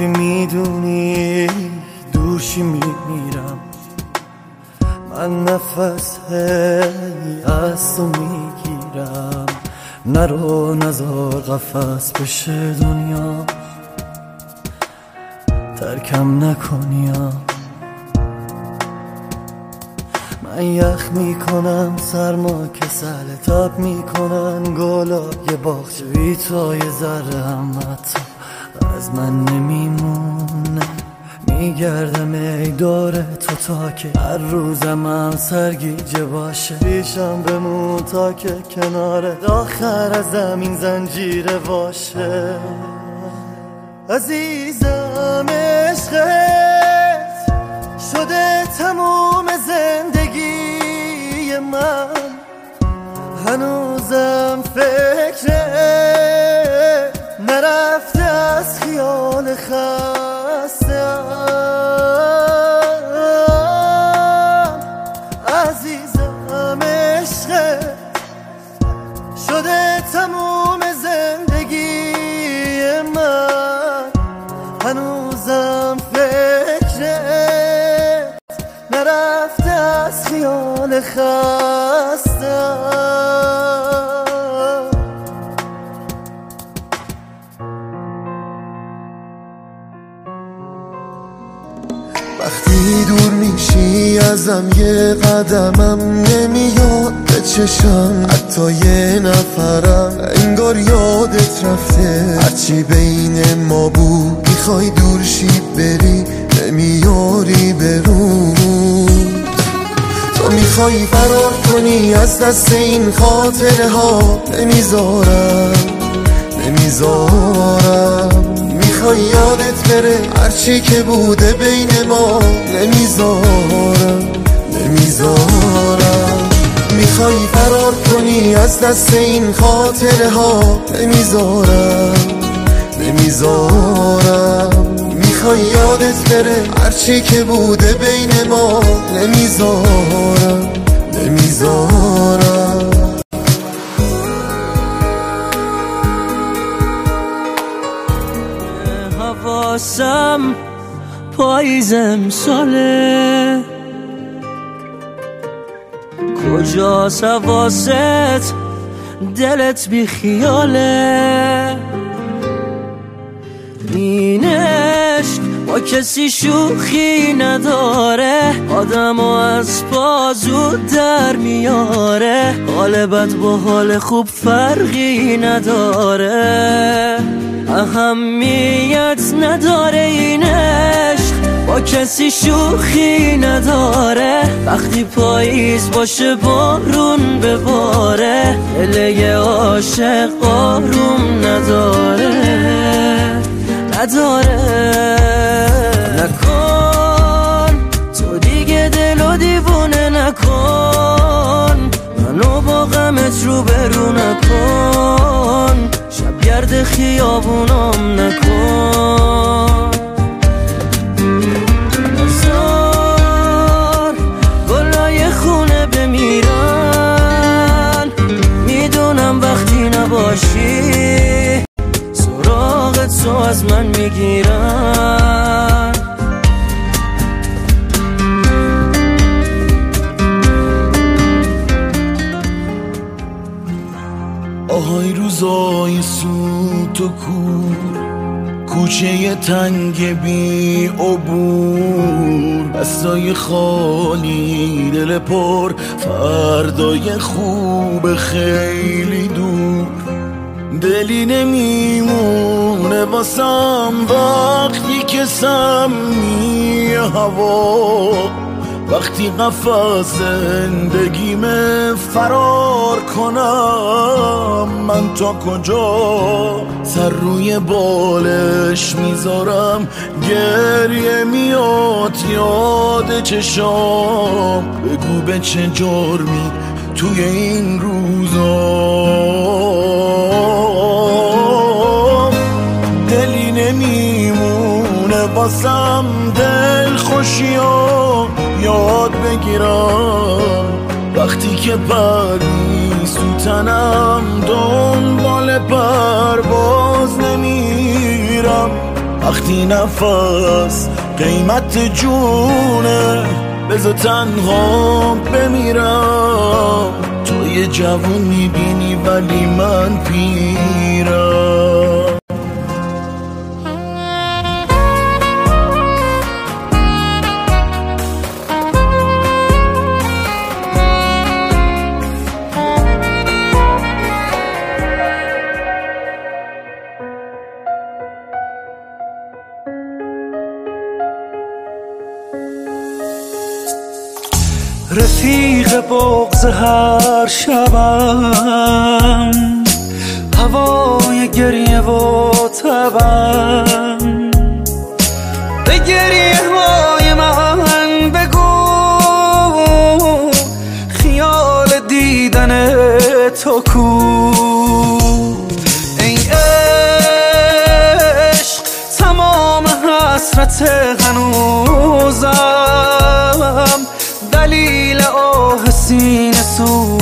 که می‌دونی دوشی میمیرم. من نفس از تو می‌گیرم. نرو نزار قفص بشه دنیا. ترکم نکنیا من یخ می‌کنم سرما کسل تاب می‌کنن. گلای باغچه بی تو یه ذره هم از من نمیمونه. میگردم ای داره تو تا که هر روزم هم سرگیجه باشه. پیشم بمون تا که کنار آخر از زمین زنجیره باشه. عزیزم عشقت شده تموم زندگی من. هنوزم فکر نرفته از خیال خستم عزیزم عشقت شده تموم زندگی من. هنوزم فکرت نرفته از خیال خستم قدمم نمیاد به چشم. حتی یه نفرم انگار یادت رفته. هرچی بین ما بود می‌خوای دور شی بری نمیاری برود تو می‌خوای فرار کنی از دست این خاطره ها نمی‌ذارم نمی‌ذارم. می‌خوای یادت بره هرچی که بوده بین ما. نمی‌ذارم. نمی‌ذارم می‌خوای فرار کنی از دست این خاطره ها نمی‌ذارم. نمی‌ذارم. می‌خوای یادت بره هرچی که بوده بین ما؟ نمی‌ذارم. نمی‌ذارم. حواسم پاییزم ساله کجا سواست دلت بی خیاله؟ این با کسی شوخی نداره آدم از پا زود در میاره. حال بد با حال خوب فرقی نداره. اهمیت نداره این عشق با کسی شوخی نداره. وقتی پاییز باشه بارون بباره. دل عاشق آروم نداره. نداره. نکن. تو دیگه دل و دیوونه نکن. منو با غمت رو برو نکن. شب گرد خیابونام نکن. تنگ بی عبور بستای خالی دل پر فردای خوب خیلی دور. دلی نمیمونه واسم وقتی که سمی هوا. وقتی قفس زندگیم فرار کنم من تا کجا سر روی بالش می‌ذارم؟ گریه میاد یاد چشام. بگو به چه جرمی توی این روزا. دلی نمیمونه واسم دل خوشیام یاد بگیرم. وقتی که پری سوتنم دنبال پرواز نمیرم. وقتی نفس قیمت جونه بذار تنها بمیرم. تو یه جوون می‌بینی ولی من پیرم. رفیق بغز هر شبم. هوای گریه و تبم. به گریه های من بگو. خیال دیدن تو کو. ای عشق تمام حسرت seen us all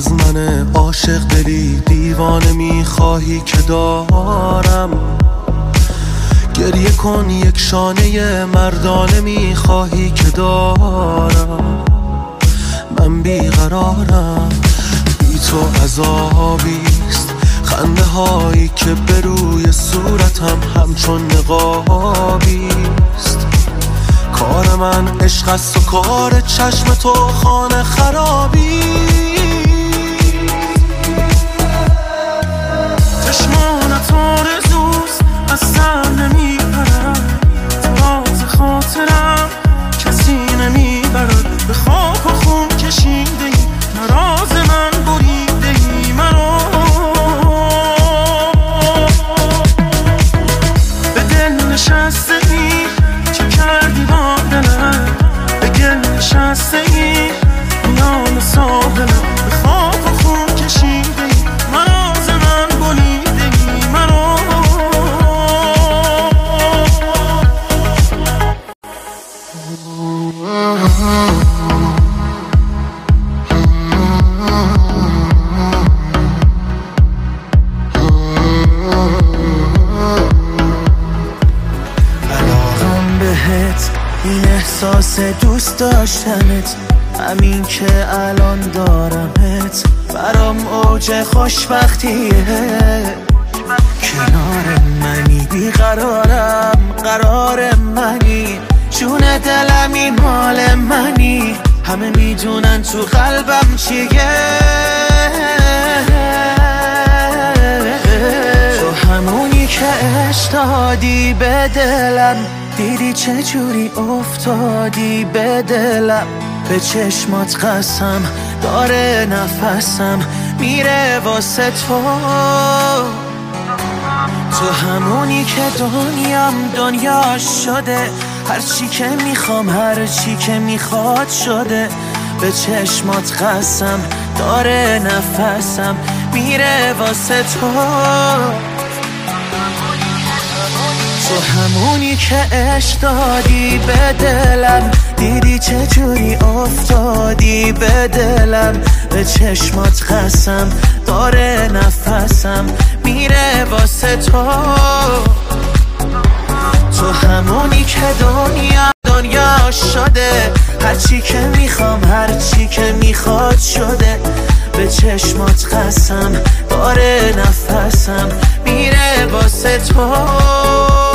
از من عاشق دلی دیوانه می‌خواهی که دارم؟ گریه کن یک شانه مردانه می‌خواهی که دارم؟ من بیقرارم بی تو عذابیست خنده هایی که به روی صورتم همچون نقابیست کار من عشق است و کار چشم تو خانه خرابی احساس دوست داشتنت. همین که الان دارمت. برام اوج خوشبختیه. کنار منی بیقرارم. قرار منی. جون دلمی مال منی. همه می‌دونن تو قلبم چیه. تو همونی که عشق دادی به دلم. دیدی چه جوری افتادی به دلم؟ به چشمات قسم داره نفسم میره واسه تو. تو همونی که دنیام دنیا شده هر چی که می‌خوام هر چی که می‌خواد شده. به چشمات قسم داره نفسم میره واسه تو. تو همونی که عشق دادی به دلم. دیدی چه جوری افتادی به دلم. به چشمات قسم داره نفسم میره واسه تو. تو همونی که دنیا دنیا شده. هر چی که می‌خوام هر چی که می‌خواد شده. به چشمات قسم داره نفسم میره واسه تو.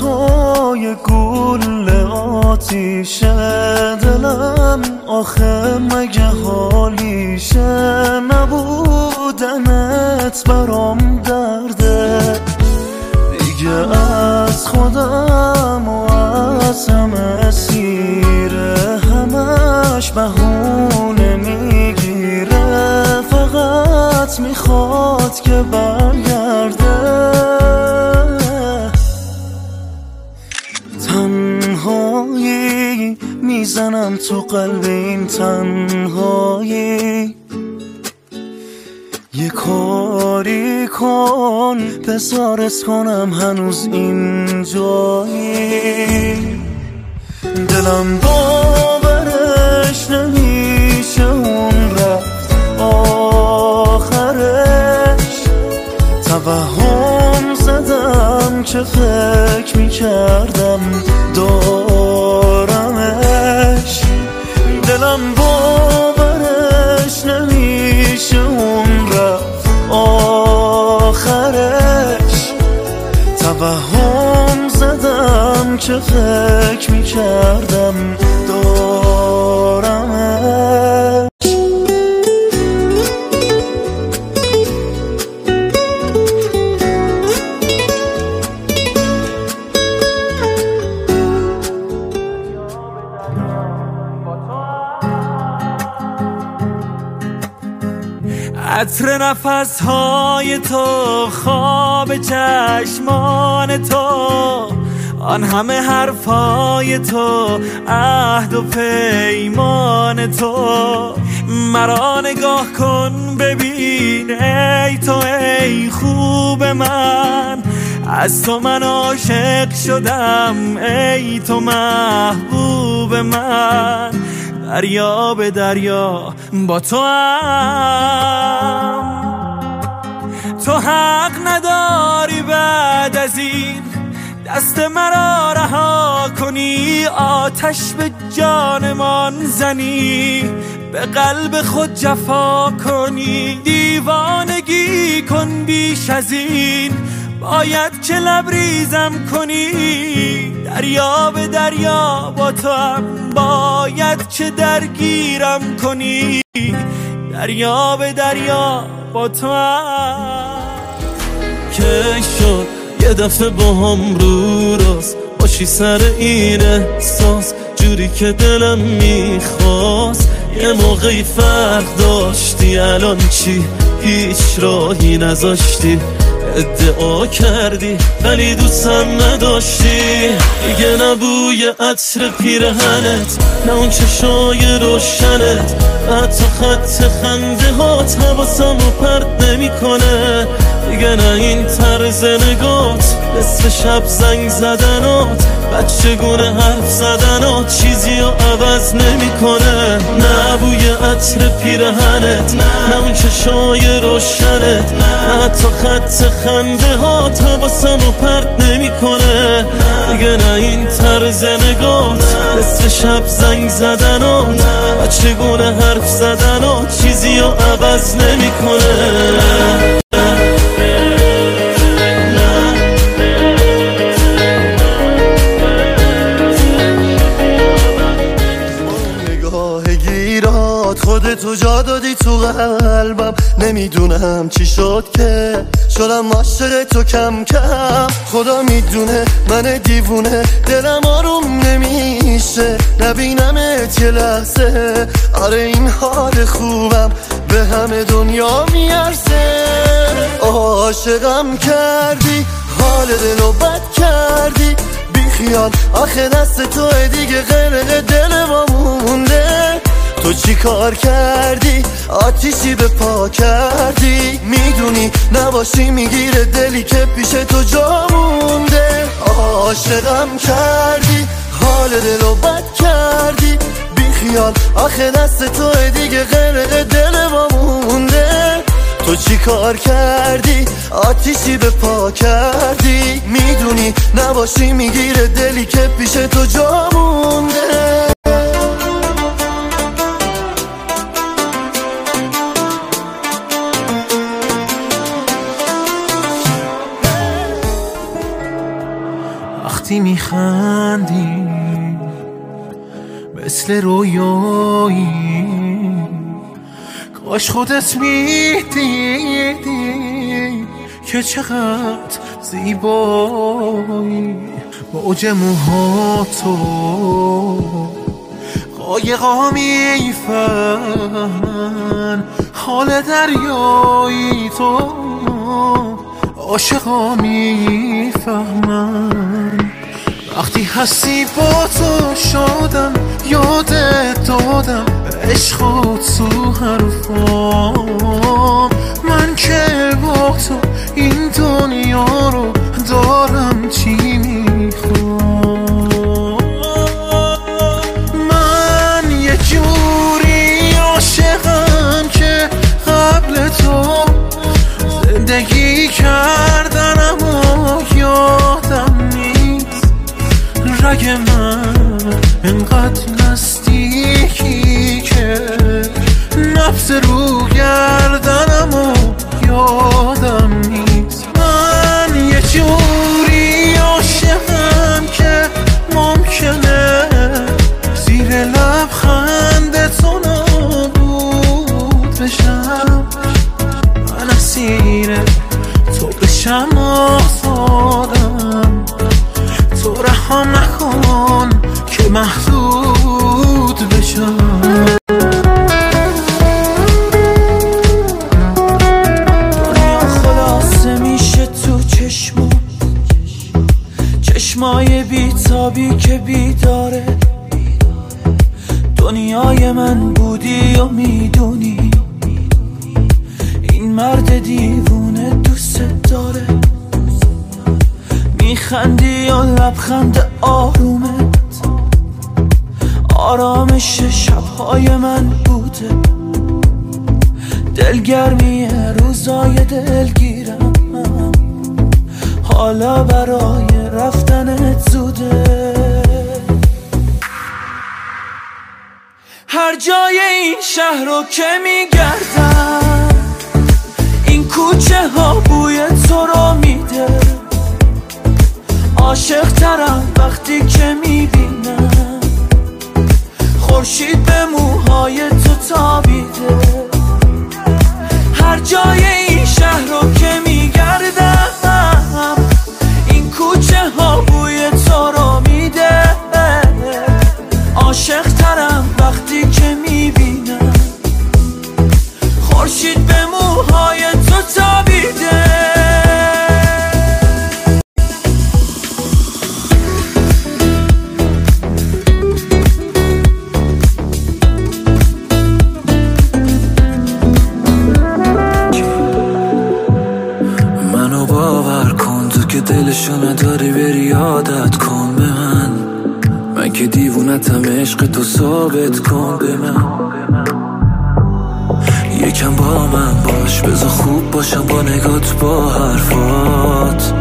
توی گل آتیش دلم آخه مگه حالیش نبودنت برام درده دیگه از خودم و از همه سیره همش بهونه می‌گیره. فقط می‌خواد که برگرده می‌زنم تو قلب این تنهایی. یه کاری کن بزارت کنم هنوز این جایی. دلم باورش نمیشه اون رفت آخرش. توهم زدم که فکر می‌کردم توهم زدم که فکر می‌کردم؟ دارمش عطر نفس های تو خواب چشمان تو. آن همه حرفای تو عهد و پیمان تو. مرا نگاه کن ببین ای تو ای خوب من. از تو من عاشق شدم ای تو محبوب من. دریا به دریا با تو هم. تو حق نداری بعد از این دست مرا رها کنی آتش به جانمان زنی به قلب خود جفا کنی. دیوانگی کن بیش از این. باید که لبریزم کنی. دریا به دریا با تو هم باید که درگیرم کنی. دریا به دریا با تو که شد یه دفعه با هم رو راست. باشی سر این احساس جوری که دلم می‌خواست. یه موقعی فرق داشتی الان چی؟ هیچ راهی نذاشتی. ادعا کردی ولی دوستم نداشتی. دیگه نبوی عطر پیرهنت نه اون چشای روشنت. حتی خط خنده هات حواسم رو پرد نمی‌کنه. دیگه نه این طرز نگات مثل شب زنگ زدنات بچگونه حرف زدنات چیزی رو عوض نمی‌کنه. نه بوی عطر پیرهنت نه اون چشای روشنت نه حتی خط خنده ها حواسم رو پرت نمی‌کنه. دیگه نه این طرز نگات مثل شب زنگ زدنات بچگونه حرف زدنات چیزی رو عوض نمی‌کنه. خودتو جا دادی تو قلبم. نمی‌دونم چی شد که. شدم عاشق تو کم کم. خدا می‌دونه من دیوونه. دلم آروم نمیشه. نبینمت یه لحظه. آره این حال خوبم به همه دنیا میارزه. عاشقم کردی. حال دلو بد کردی. بیخیال. آخه دست تو دیگه. غرق دل ما مونده. تو چی کار کردی؟ آتیشی به پا کردی؟ می‌دونی نباشی می‌گیره دلی که پیش تو جا مونده. عاشقم کردی حال دلو بد کردی. بیخیال آخه دست تو دیگه غرق دل ما مونده. تو چی کار کردی؟ آتیشی به پا کردی. می‌دونی نباشی می‌گیره دلی که پیش تو جا مونده. وقتی میخندی مثل رویایی. کاش خودت می‌دیدی که چقدر زیبایی. موج موهاتو قایقا می‌فهمن حال دریایی تو. عاشقا می‌فهمن. وقتی هستی با تو شادم یادت دادم عشق تو حرفام. من که با تو این دنیا رو میخندی و لبخند آرومت؟ آرامش شبهای من بوده. دلگرمی روزای دلگیرم. حالا برای رفتنت زوده. هر جای این شهر رو که میگردم این کوچه ها بوی تو رو عاشق ترم وقتی که می‌بینم. خورشید به موهای تو تابیده. هر جای این شهر رو باور کن تو که دلشو نداری بری عادت کن به من. من که دیوونتم عشق تو ثابت کن به من. یکم با من باش بذار خوب باشم با نگات با حرفات.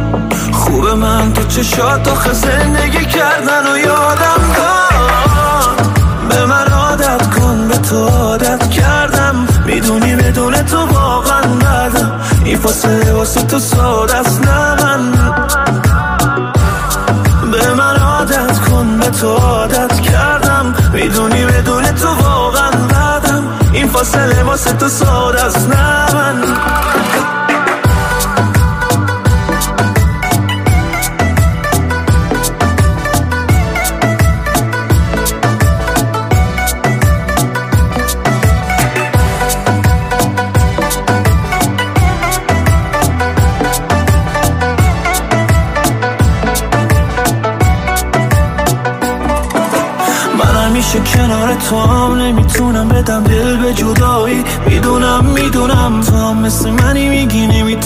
خوب من تو چشات آخه زندگی کردن و یادم داد. به من عادت کن به تو عادت کردم. می‌دونی بدون تو واقعا این فاصله واسه تو ساده است نه من به من عادت کن به تو عادت کردم می‌دونی بدون تو واقعا بدم این فاصله واسه تو ساده است نه من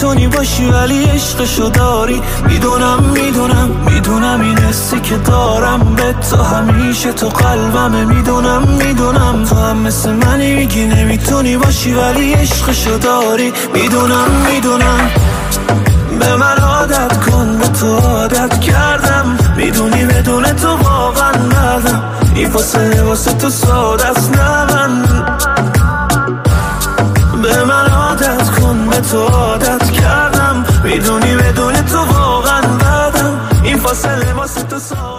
می‌تونی باشی ولی عشقشو داری. می‌دونم می‌دونم می‌دونم این حسی که دارم به تو. همیشه تو قلبمه. می‌دونم می‌دونم. تو هم مثل منی میگی نمی‌تونی باشی ولی عشقشو داری. می‌دونم می‌دونم. به من عادت کن به تو عادت کردم. می‌دونی بدون تو واقعا ندم این واسه واسه تو سادست نبند به من عادت کن به تو عادت می‌دونی بدون تو واقعا بدم این فاصله واسه تو سا